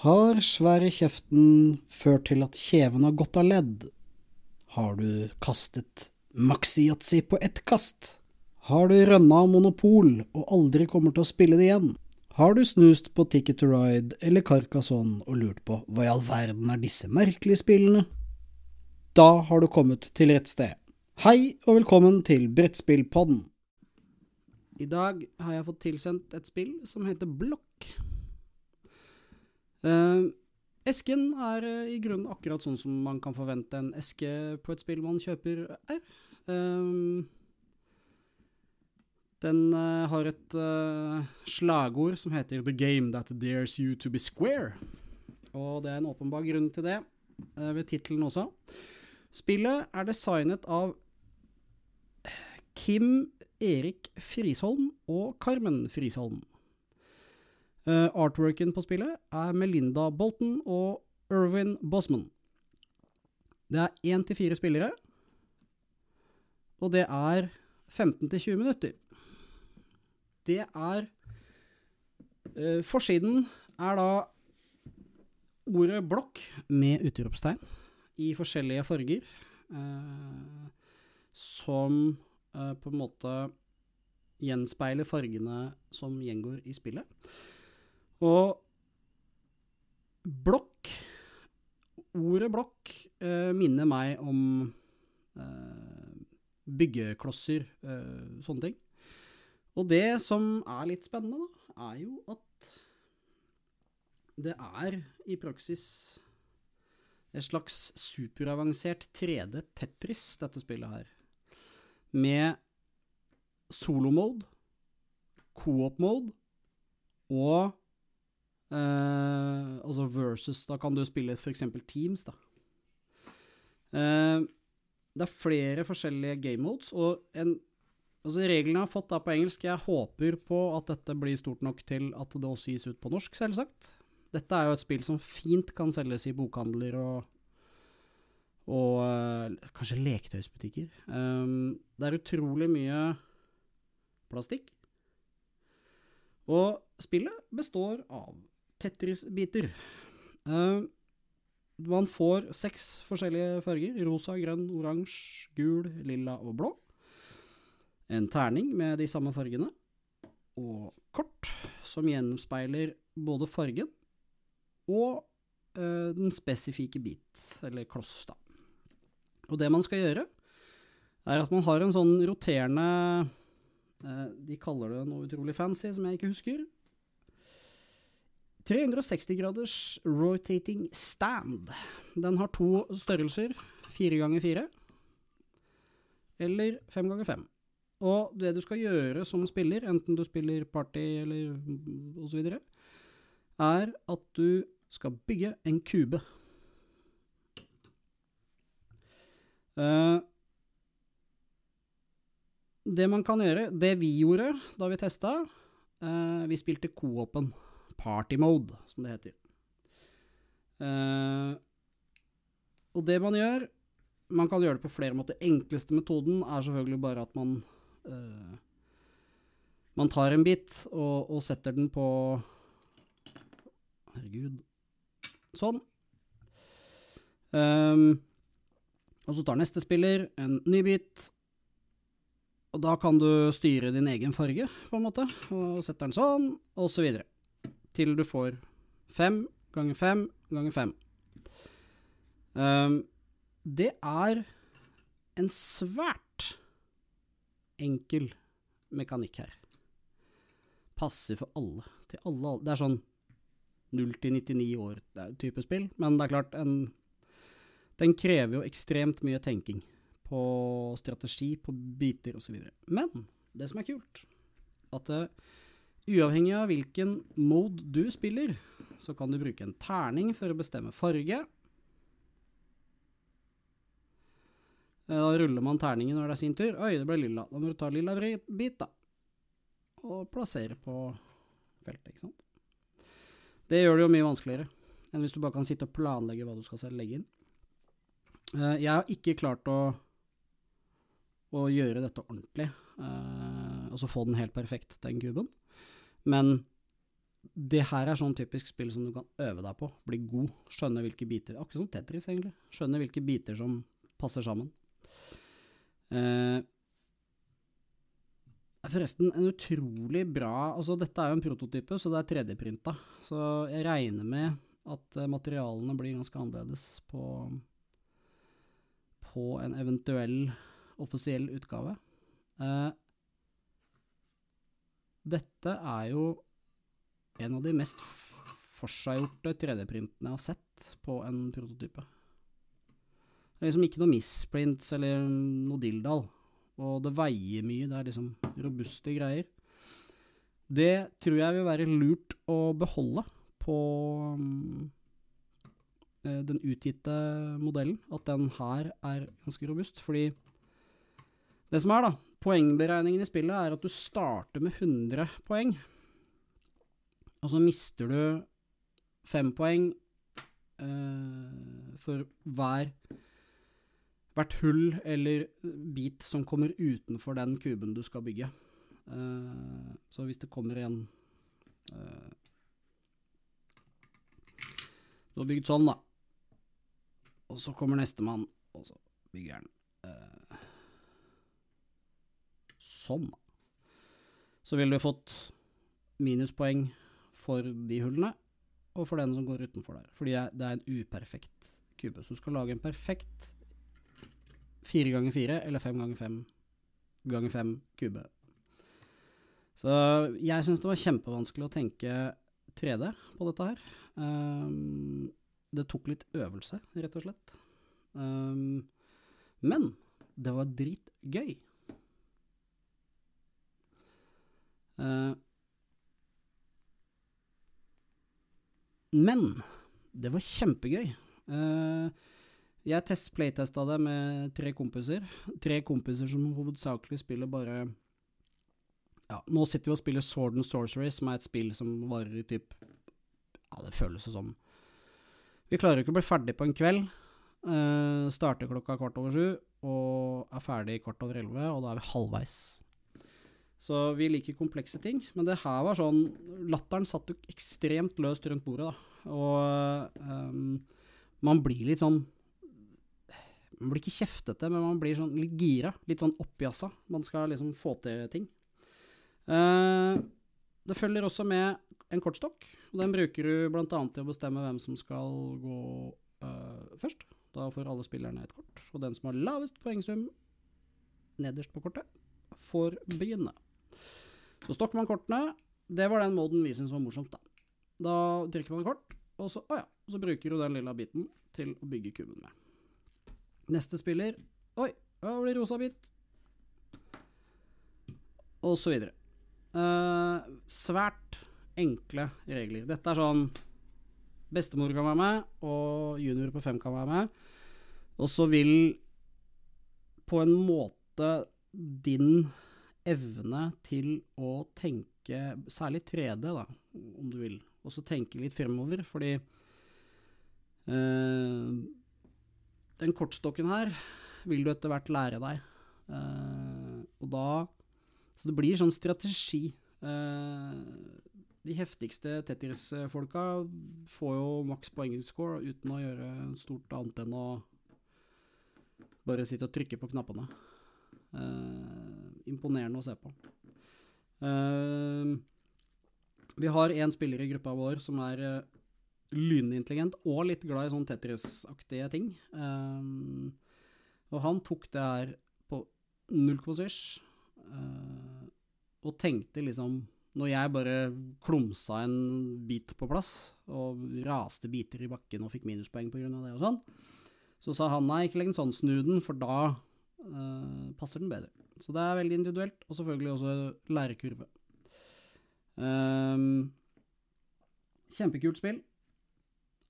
Har svære kjeften ført til at kjeven har gått av ledd? Har du kastet maxi-yatzy på ett kast? Har du rønna Monopol og aldri kommer til å spille det igjen? Har du snust på Ticket to Ride eller Carcassonne og lurt på hva i all verden er disse merkelige spillene? Da har du kommet til rett sted. Hei og velkommen til Brettspillpodden. I dag har jeg fått tilsendt et spill som heter Blokk. Eh, esken er eh, i grunnen akkurat sånn som man kan forvente en eske på et spill man kjøper er. Uh, den uh, har et slagord som heter 'The game that dares you to be square'. Og det er en åpenbar grunn til det, ved tittelen også. Spillet er designet av Kim Erik Frisholm og Carmen Frisholm. Uh, artworken på spillet er Melinda Bolton og Irvin Bosman. Det er én til fire spillere, og det er 15 til 20 minutter. Det er uh, Forsiden er da ordet blokk med utropstegn i forskjellige farger, uh, som på en måte gjenspeiler fargene som gjengår i spillet. Og blokk Ordet blokk eh, minner meg om eh, byggeklosser, eh, sånne ting. Og det som er litt spennende, da, er jo at det er i praksis et slags superavansert 3D Tetris, dette spillet her. Med solo-mode, co-op-mode og Uh, altså versus, da kan du spille f.eks. Teams, da. Uh, det er flere forskjellige game modes, og en, altså reglene jeg har fått da på engelsk. Jeg håper på at dette blir stort nok til at det også gis ut på norsk, selvsagt. Dette er jo et spill som fint kan selges i bokhandler og, og uh, kanskje leketøysbutikker. Um, det er utrolig mye plastikk. Og spillet består av Tetris-biter. Uh, man får seks forskjellige farger. Rosa, grønn, oransje, gul, lilla og blå. En terning med de samme fargene. Og kort som gjenspeiler både fargen og uh, den spesifikke bit, eller kloss, da. Og det man skal gjøre, er at man har en sånn roterende uh, De kaller det noe utrolig fancy som jeg ikke husker. 360 graders rotating stand. Den har to størrelser, fire ganger fire, eller fem ganger fem. Og det du skal gjøre som spiller, enten du spiller party eller osv., er at du skal bygge en kube. Uh, det man kan gjøre, det vi gjorde da vi testa, uh, vi spilte co-open party mode, som det heter. Uh, og det man gjør Man kan gjøre det på flere måter. Enkleste metoden er selvfølgelig bare at man uh, Man tar en bit og, og, setter den på Herregud. Sånn. Um, og så tar neste spiller en ny bit, og da kan du styre din egen farge, på en måte, og setter den sånn, og så videre til du får fem ganger fem ganger fem. Um, det er en svært enkel mekanikk her. Passer for alle. Til alle. Det er sånn 0 til 99 år det er type spill, men det er klart, en, den krever jo ekstremt mye tenking på strategi, på biter osv. Men det som er kult, at det, Uavhengig av hvilken mode du spiller, så kan du bruke en terning for å bestemme farge. Eh, da ruller man terningen når det er sin tur. Oi, det ble lilla. Da må du ta lilla bit, da. Og plassere på feltet, ikke sant. Det gjør det jo mye vanskeligere enn hvis du bare kan sitte og planlegge hva du skal legge inn. Eh, jeg har ikke klart å, å gjøre dette ordentlig, og altså få den helt perfekt, den kuben. Men det her er sånn typisk spill som du kan øve deg på, bli god, skjønne hvilke biter Akkurat som Tetris, egentlig. Skjønne hvilke biter som passer sammen. Eh, forresten, en utrolig bra Altså, dette er jo en prototype, så det er 3D-printa. Så jeg regner med at eh, materialene blir ganske annerledes på, på en eventuell offisiell utgave. Eh, dette er jo en av de mest forseggjorte 3D-printene jeg har sett på en prototype. Det er liksom ikke noe misprints eller noe dilldall. Og det veier mye, det er liksom robuste greier. Det tror jeg vil være lurt å beholde på um, den utgitte modellen. At den her er ganske robust. Fordi det som er, da, poengberegningen i spillet er at du starter med 100 poeng. Og så mister du fem poeng eh, for hver hvert hull eller bit som kommer utenfor den kuben du skal bygge. Eh, så hvis det kommer en eh, Du har bygd sånn, da. Og så kommer nestemann, og så bygger han eh, sånn. Så ville du fått minuspoeng for de hullene, og for den som går utenfor der. Fordi det er en uperfekt kube. Så du skal lage en perfekt fire ganger fire eller fem ganger fem ganger fem kube. Så jeg syns det var kjempevanskelig å tenke 3D på dette her. Um, det tok litt øvelse, rett og slett. Um, men det var dritgøy. Uh, Men det var kjempegøy. Uh, jeg test, playtesta det med tre kompiser. Tre kompiser som hovedsakelig spiller bare Ja, nå sitter vi og spiller Sword and Sorcery, som er et spill som varer i typ Ja, det føles som Vi klarer jo ikke å bli ferdig på en kveld. Uh, starter klokka kvart over sju og er ferdig kvart over elleve, og da er vi halvveis. Så vi liker komplekse ting. Men det her var sånn Latteren satt jo ekstremt løst rundt bordet, da. Og um, man blir litt sånn Man blir ikke kjeftete, men man blir sånn litt gira. Litt sånn oppjassa. Man skal liksom få til ting. Uh, det følger også med en kortstokk. og Den bruker du bl.a. til å bestemme hvem som skal gå uh, først. Da får alle spillerne et kort. Og den som har lavest poengsum nederst på kortet, får begynne. Så stokker man kortene. Det var den moden vi syntes var morsomt, da. Da trykker man kort, og så, oh ja, så bruker du den lilla biten til å bygge kuben med. Neste spiller Oi, hva blir rosa bit? Og så videre. Uh, svært enkle regler. Dette er sånn Bestemor kan være med, og junior på fem kan være med. Og så vil på en måte din evne til å tenke, særlig 3D, da, om du vil, og så tenke litt fremover, fordi eh, den kortstokken her vil du etter hvert lære deg. Eh, og da Så det blir sånn strategi. Eh, de heftigste Tetris-folka får jo maks poengscore uten å gjøre stort annet enn å bare sitte og trykke på knappene. Uh, imponerende å se på. Uh, vi har én spiller i gruppa vår som er uh, lynintelligent og litt glad i sånn Tetris-aktige ting. og han tok det her på null på swish, og tenkte liksom Når jeg bare klumsa en bit på plass, og raste biter i bakken og fikk minuspoeng pga. det og sånn, så sa han nei, ikke legg den sånn, snu den, for da uh, passer den bedre. Så det er veldig individuelt, og selvfølgelig også lærekurve. Um, kjempekult spill.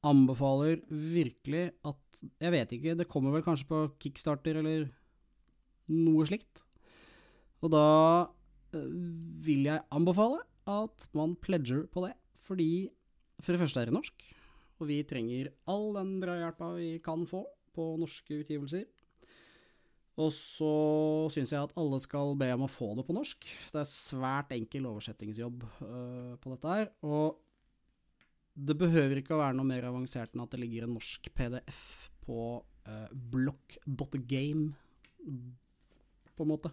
Anbefaler virkelig at Jeg vet ikke, det kommer vel kanskje på kickstarter eller noe slikt. Og da uh, vil jeg anbefale at man pledger på det, fordi for det første er det norsk, og vi trenger all den drahjelpa vi kan få på norske utgivelser. Og så syns jeg at alle skal be om å få det på norsk. Det er svært enkel oversettingsjobb uh, på dette her. Og det behøver ikke å være noe mer avansert enn at det ligger en norsk PDF på uh, block.game, på en måte.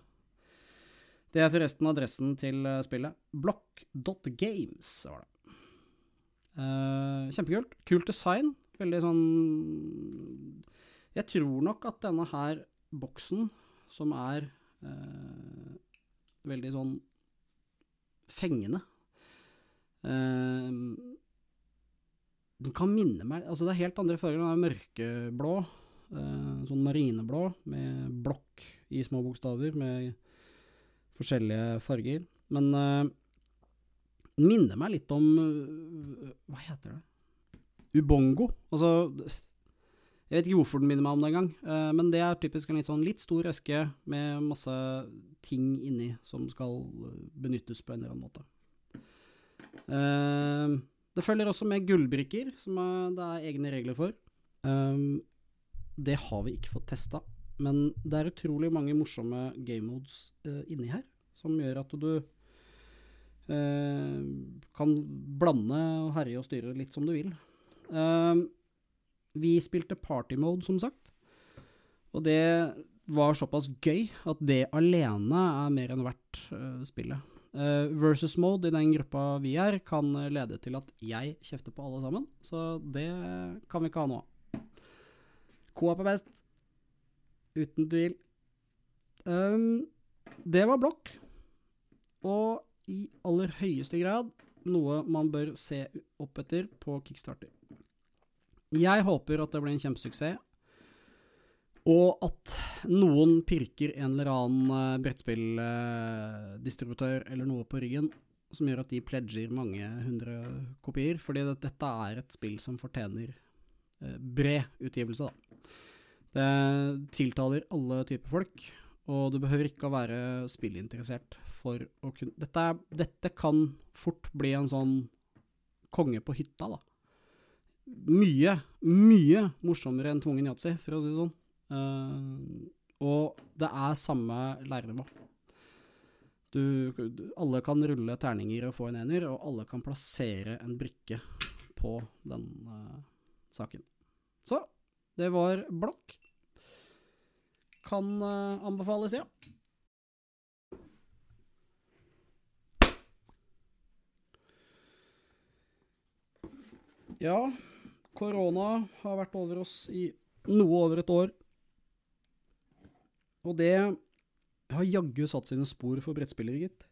Det er forresten adressen til uh, spillet. Block.games var det. Uh, kjempekult. Kult design. Veldig sånn Jeg tror nok at denne her boksen, som er eh, veldig sånn fengende Den kan minne meg Altså, det er helt andre farger. Den er mørkeblå. sånn marineblå med blokk i små bokstaver. med forskjellige farger. Men eh, den minner meg litt om uh, Hva heter det? Ubongo. Altså Jeg vet ikke hvorfor den minner meg om det engang. Uh, men det er typisk en litt sånn litt stor eske med masse ting inni som skal benyttes på en eller annen måte. Uh, det følger også med gullbrikker, som er, det er egne regler for. Um, det har vi ikke fått testa. Men det er utrolig mange morsomme game modes uh, inni her, som gjør at du uh, kan blande og herje og styre litt som du vil. Uh, vi spilte party mode, som sagt. Og det var såpass gøy at det alene er mer enn verdt spillet. versus mode i den gruppa vi er, kan lede til at jeg kjefter på alle sammen. Så det kan vi ikke ha nå. Coop er best. Uten tvil. Um, det var blokk. Og i aller høyeste grad noe man bør se opp etter på Kickstarter. Jeg håper at det blir en kjempesuksess, og at noen pirker en eller annen uh, brettspilldistributør eller noe på ryggen som gjør at de pledger mange hundre kopier, fordi dette er et spill som fortjener uh, bred utgivelse, da. Det tiltaler alle typer folk, og du behøver ikke å være spillinteressert for å kunne dette, dette, kan fort bli en sånn konge på hytta, da. Mye, mye morsommere enn tvungen yatzy, for å si det sånn. Uh, og det er samme lærenivå. Du, alle kan rulle terninger og få en ener, og alle kan plassere en brikke på den uh, saken. Så det var blokk kan uh, anbefales, ja. Ja, korona har vært over oss i noe over et år. Og det har jaggu satt sine spor for brettspillere, gitt.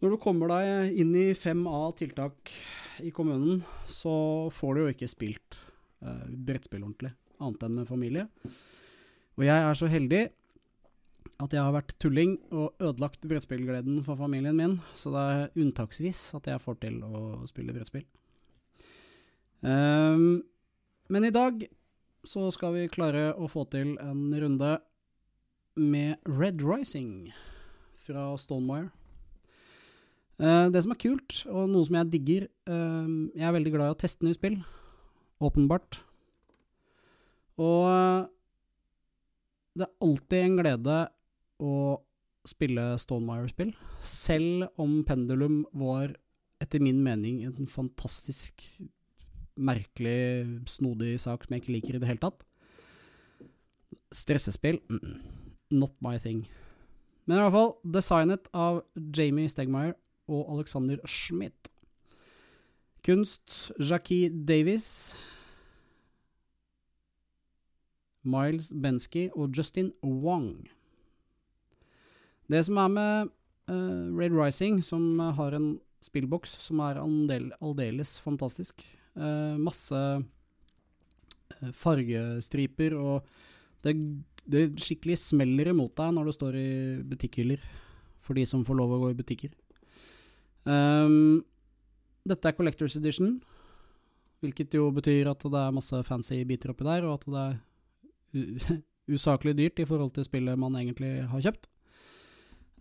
Når du kommer deg inn i 5A-tiltak i kommunen, så får du jo ikke spilt eh, brettspill ordentlig, annet enn med familie. Og jeg er så heldig at jeg har vært tulling og ødelagt brettspillgleden for familien min, så det er unntaksvis at jeg får til å spille brettspill. Um, men i dag så skal vi klare å få til en runde med Red Rising fra Stonemire. Uh, det som er kult, og noe som jeg digger uh, Jeg er veldig glad i å teste nye spill, åpenbart. Og uh, det er alltid en glede å spille Stonemire-spill, selv om Pendulum var, etter min mening, en fantastisk merkelig, snodig sak som jeg ikke liker i det hele tatt. Stressespill mm, not my thing. Men i hvert fall designet av Jamie Stegmeyer og Alexander Schmidt. Kunst Jackie Davies. Miles Bensky og Justin Wong. Det som er med uh, Red Rising, som har en spillboks som er aldeles fantastisk. Uh, masse uh, fargestriper, og det, det, skikkelig smeller imot deg når du står i butikkhyller, for de som får lov å gå i butikker. Um, dette er Collectors Edition, hvilket jo betyr at det er masse fancy biter oppi der, og at det er usaklig dyrt i forhold til spillet man egentlig har kjøpt.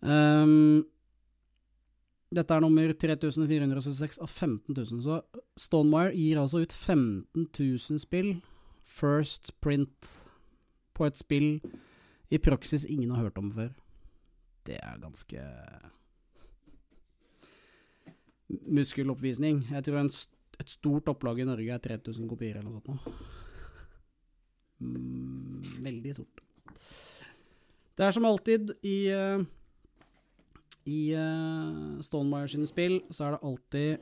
Um, dette er nummer 3476 av 15 000, så Stonemire gir altså ut 15 000 spill, first print, på et spill i praksis ingen har hørt om før. Det er ganske muskeloppvisning. Jeg tror en, et stort opplag i Norge er 3000 kopier eller noe sånt. Mm, veldig stort. Det er som alltid i uh, I uh, Stonemeyer sine spill så er det alltid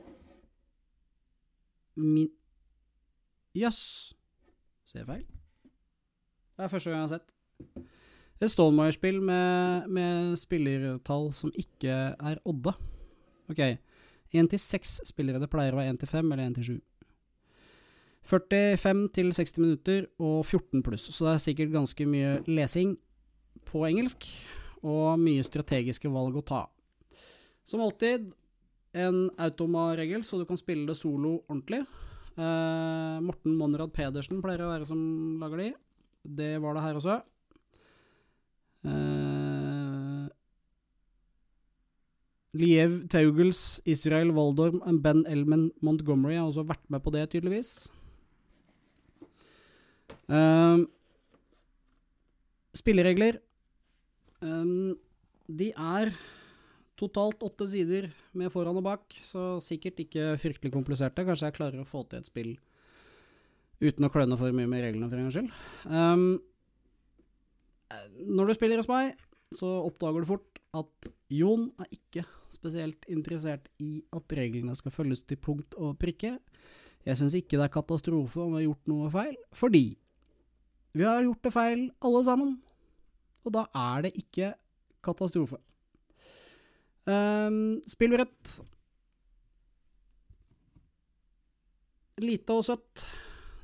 min Jøss! Yes. Ser jeg feil? Det er første gang jeg har sett. Et Stonemeyer-spill med, med spillertall som ikke er odde. Ok. 1 til 6 spillere. Det pleier å være 1 til 5 eller 1 til 7. 45 til 60 minutter og 14 pluss. Så det er sikkert ganske mye lesing på engelsk, og mye strategiske valg å ta. Som alltid en automa-regel, så du kan spille det solo ordentlig. Eh, Morten Monrad Pedersen pleier å være som lager de. Det var det her også. Eh, Liev Taugels, Israel Waldorm og Ben Elman Montgomery har også vært med på det, tydeligvis. Eh, spilleregler. Um, de er totalt åtte sider med foran og bak, så sikkert ikke fryktelig kompliserte. Kanskje jeg klarer å få til et spill uten å kløne for mye med reglene, for en gangs skyld. Um, når du spiller hos meg, så oppdager du fort at Jon er ikke spesielt interessert i at reglene skal følges til punkt og prikke. Jeg syns ikke det er katastrofe om vi har gjort noe feil, fordi vi har gjort det feil, alle sammen. Og da er det ikke katastrofe. Um, spillbrett. Lite og søtt.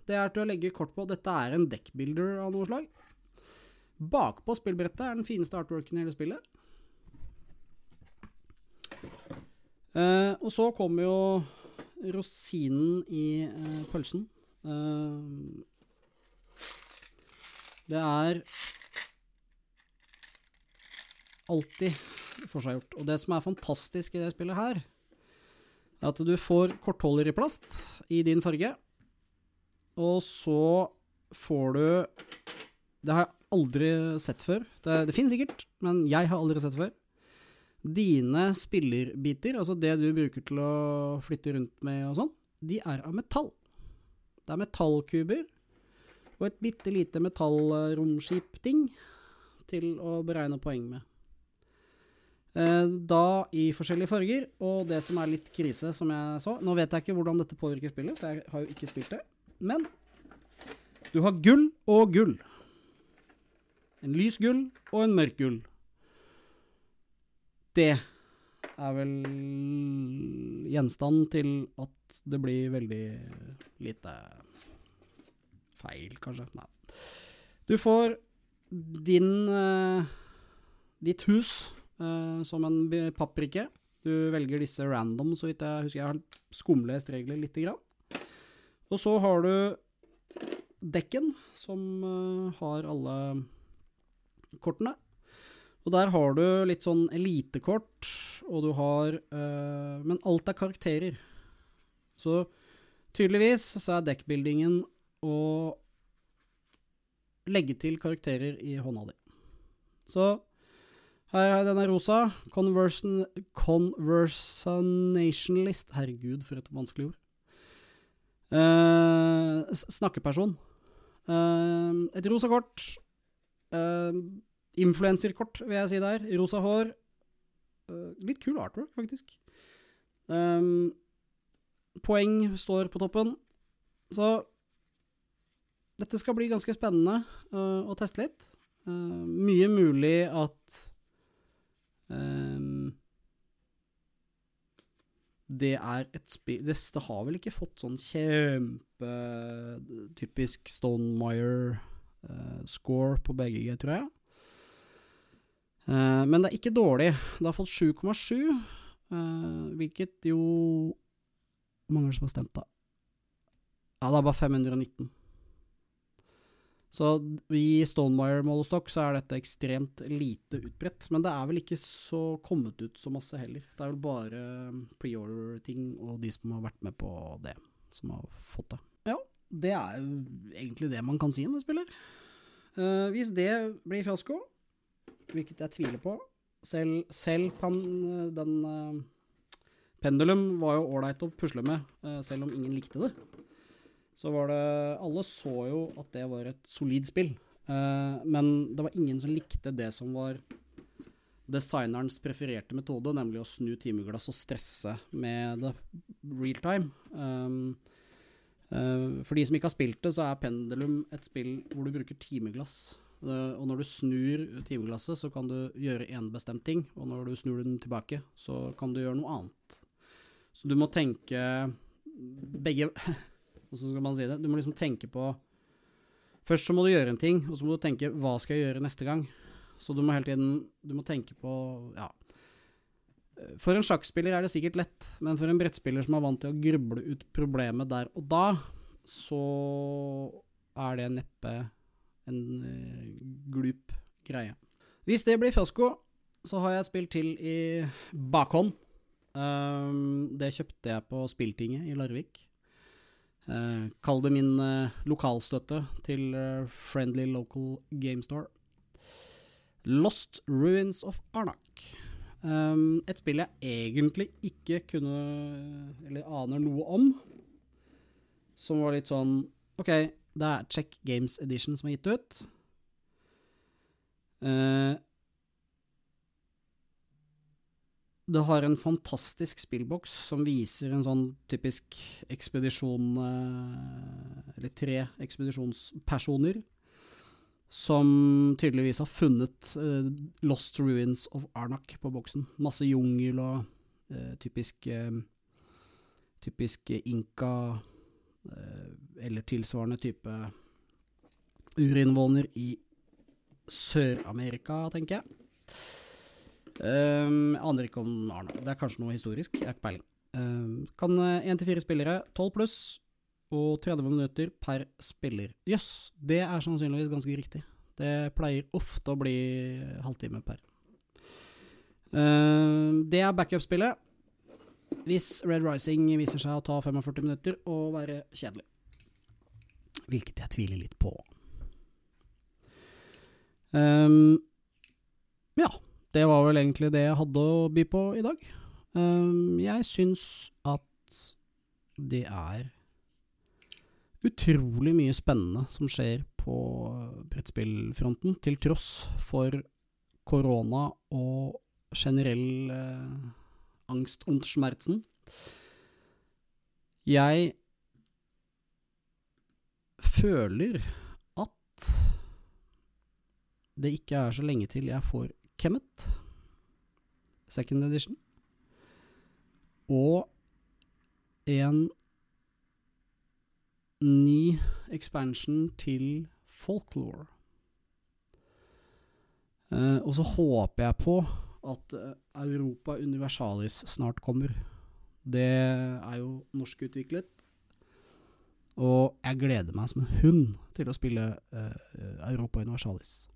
Det er til å legge kort på. Dette er en deckbuilder av noe slag. Bakpå spillbrettet er den fineste artworken i hele spillet. Uh, og så kommer jo rosinen i uh, pølsen. Uh, det er alltid forseggjort. Og det som er fantastisk i det spillet her, er at du får kortholder i plast i din farge, og så får du Det har jeg aldri sett før. Det, det finnes sikkert, men jeg har aldri sett før. Dine spillerbiter, altså det du bruker til å flytte rundt med og sånn, de er av metall. Det er metallkuber og et bitte lite metallromskip-ting til å beregne poeng med. Eh, da i forskjellige farger, og det som er litt krise, som jeg så Nå vet jeg ikke hvordan dette påvirker spillet, for jeg har jo ikke spilt det. Men du har gull og gull. En lys gull og en mørk gull. Det er vel gjenstand til at det blir veldig lite feil, kanskje. Nei. Du får din uh, ditt hus som en paprike. Du velger disse random, så vidt jeg husker. Jeg har skumlest regler lite grann. Og så har du dekken, som uh, har alle kortene. Og der har du litt sånn elitekort, og du har Men alt er karakterer. Så tydeligvis så er dekkbuildingen å legge til karakterer i hånda di. Så her er denne rosa. Conversion, conversationalist Herregud, for et vanskelig ord. Uh, snakkeperson. Uh, et rosa kort. Uh, Influenserkort, vil jeg si der. Rosa hår. Litt kul artwork, faktisk. Um, poeng står på toppen. Så dette skal bli ganske spennende å teste litt. Mye mulig at um, det er et spill det, har vel ikke fått sånn kjempetypisk Stonemeyer-score uh, på BGG, tror jeg. Uh, men det er ikke dårlig. Det har fått 7,7, hvilket jo mange som har stemt, da? Ja, det er bare 519. Så i Stonemeyer-målestokk så er dette ekstremt lite utbredt. Men det er vel ikke så kommet ut så masse heller. Det er vel bare preorder-ting og de som har vært med på det, som har fått det. Ja, det er jo egentlig det man kan si om det spiller. Uh, hvis det blir fiasko, hvilket jeg tviler på. Selv, selv pan, den uh, Pendulum var jo ålreit å pusle med, uh, selv om ingen likte det. Så var det Alle så jo at det var et solid spill. Uh, men det var ingen som likte det som var designerens prefererte metode, nemlig å snu timeglass og stresse med det real time. Um, uh, for de som ikke har spilt det, så er Pendulum et spill hvor du bruker timeglass. Uh, og når du snur timeglasset, så kan du gjøre én bestemt ting, og når du snur den tilbake, så kan du gjøre noe annet. Så du må tenke begge Hvordan skal man si det? Du må liksom tenke på Først så må du gjøre en ting, og så må du tenke hva skal jeg gjøre neste gang? Så du må hele tiden Du må tenke på Ja. For en sjakkspiller er det sikkert lett, men for en brettspiller som er vant til å gruble ut problemet der og da, så er det neppe en uh, glup greie. Hvis det blir fiasko, så har jeg et spill til i bakhånd. Um, det kjøpte jeg på Spilltinget i Larvik. Uh, kall det min uh, lokalstøtte til Friendly Local Game Store. Lost Ruins of Arnak. Um, et spill jeg egentlig ikke kunne Eller aner noe om. Som var litt sånn OK, det er Check Games Edition som er gitt ut. Uh, det har en fantastisk spillboks som viser en sånn typisk ekspedisjon uh, Eller tre ekspedisjonspersoner som tydeligvis har funnet uh, Lost Ruins of Arnak på boksen. Masse jungel og uh, typisk uh, Typisk inka eller tilsvarende type urinnvåner i Sør-Amerika, tenker jeg. Um, aner ikke om Arno. Det er kanskje noe historisk, jeg har ikke peiling. Um, kan én til fire spillere, tolv pluss og 30 minutter per spiller. Jøss, yes, det er sannsynligvis ganske riktig. Det pleier ofte å bli halvtime per. Um, det er backup-spillet. Hvis Red Rising viser seg å ta 45 minutter og være kjedelig. Hvilket jeg tviler litt på. Um, ja, det var vel egentlig det jeg hadde å by på i dag. Um, jeg syns at det er utrolig mye spennende som skjer på brettspillfronten, til tross for korona og generell eh, angst und schmerzen. Jeg føler at det ikke er så lenge til jeg får Kemet, second edition, og en ny expansion til folklore. Uh, og så håper jeg på at uh, Europa Universalis snart kommer. Det er jo norskutviklet. Og jeg gleder meg som en hund til å spille uh, Europa Universalis.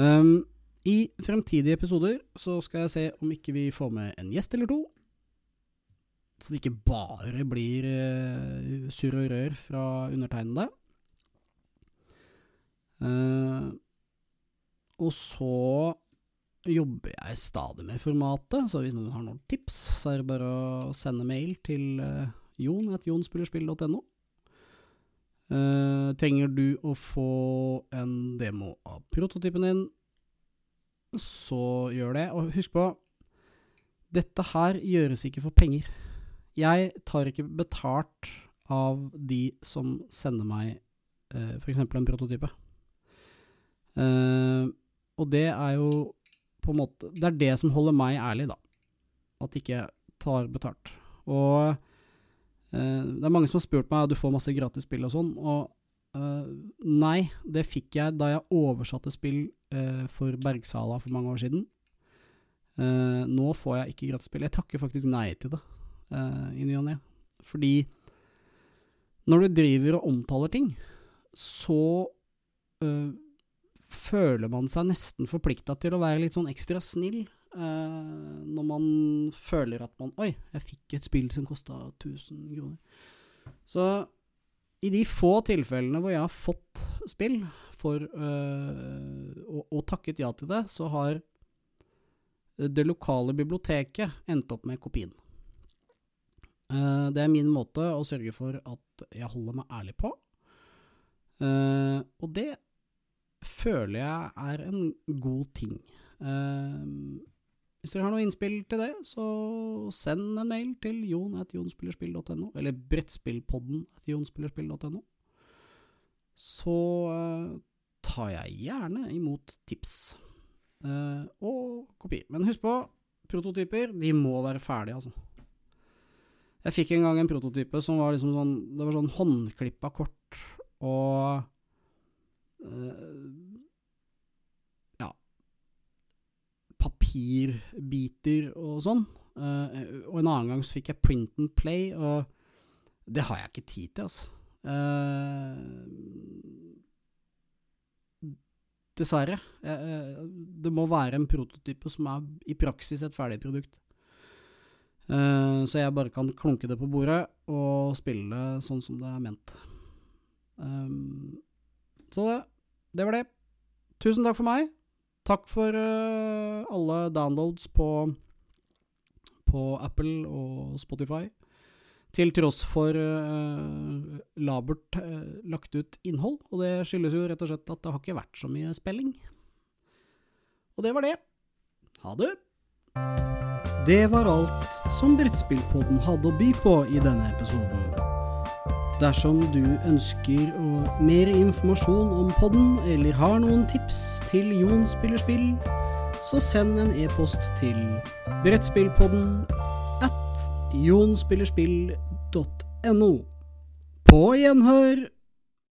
Um, I fremtidige episoder så skal jeg se om ikke vi får med en gjest eller to. Så det ikke bare blir uh, surr og rør fra undertegnede. Uh, og så jobber jeg stadig med formatet, så hvis noen har noen tips, så er det bare å sende mail til uh, jon at jonspillerspill.no. Uh, trenger du å få en demo av prototypen din, så gjør det. Og husk på, dette her gjøres ikke for penger. Jeg tar ikke betalt av de som sender meg eh, f.eks. en prototype. Eh, og det er jo på en måte Det er det som holder meg ærlig, da. At ikke tar betalt. Og eh, det er mange som har spurt meg du får masse gratis spill og sånn, og eh, nei, det fikk jeg da jeg oversatte spill uh, for Bergsala for mange år siden. Uh, nå får jeg ikke gratis spill. Jeg takker faktisk nei til det uh, i ny og ne. Fordi når du driver og omtaler ting, så uh, føler man seg nesten forplikta til å være litt sånn ekstra snill. Uh, når man føler at man Oi, jeg fikk et spill som kosta 1000 kroner. Så i de få tilfellene hvor jeg har fått spill, for øh, og, og takket ja til det, så har det lokale biblioteket endt opp med kopien. Uh, det er min måte å sørge for at jeg holder meg ærlig på. Uh, og det føler jeg er en god ting. Eh, hvis dere har noe innspill til det, så send en mail til jon.jonspillerspill.no, eller brettspillpodden jonspillerspill.no. Så tar jeg gjerne imot tips. og kopi. Men husk på, prototyper, de må være ferdige, altså. Jeg fikk en gang en prototype som var liksom sånn Det var sånn håndklippa kort og øh, Ja Papirbiter og sånn. Uh, og en annen gang så fikk jeg print and play, og det har jeg ikke tid til, altså. Uh, dessverre. Uh, det må være en prototype som er i praksis et ferdig produkt. Så jeg bare kan klunke det på bordet og spille det sånn som det er ment. Så det, det var det. Tusen takk for meg. Takk for uh, alle downloads på, på Apple og Spotify. Til tross for uh, labert lagt ut innhold, og det skyldes jo rett og slett at det har ikke vært så mye spilling. Og det var det. Ha det! Det var alt som Brettspillpodden hadde å by på i denne episoden. Dersom du ønsker mer informasjon om podden, eller har noen tips til Jon spiller spill, så send en e-post til brettspillpodden at jonspillerspill.no. På gjenhør!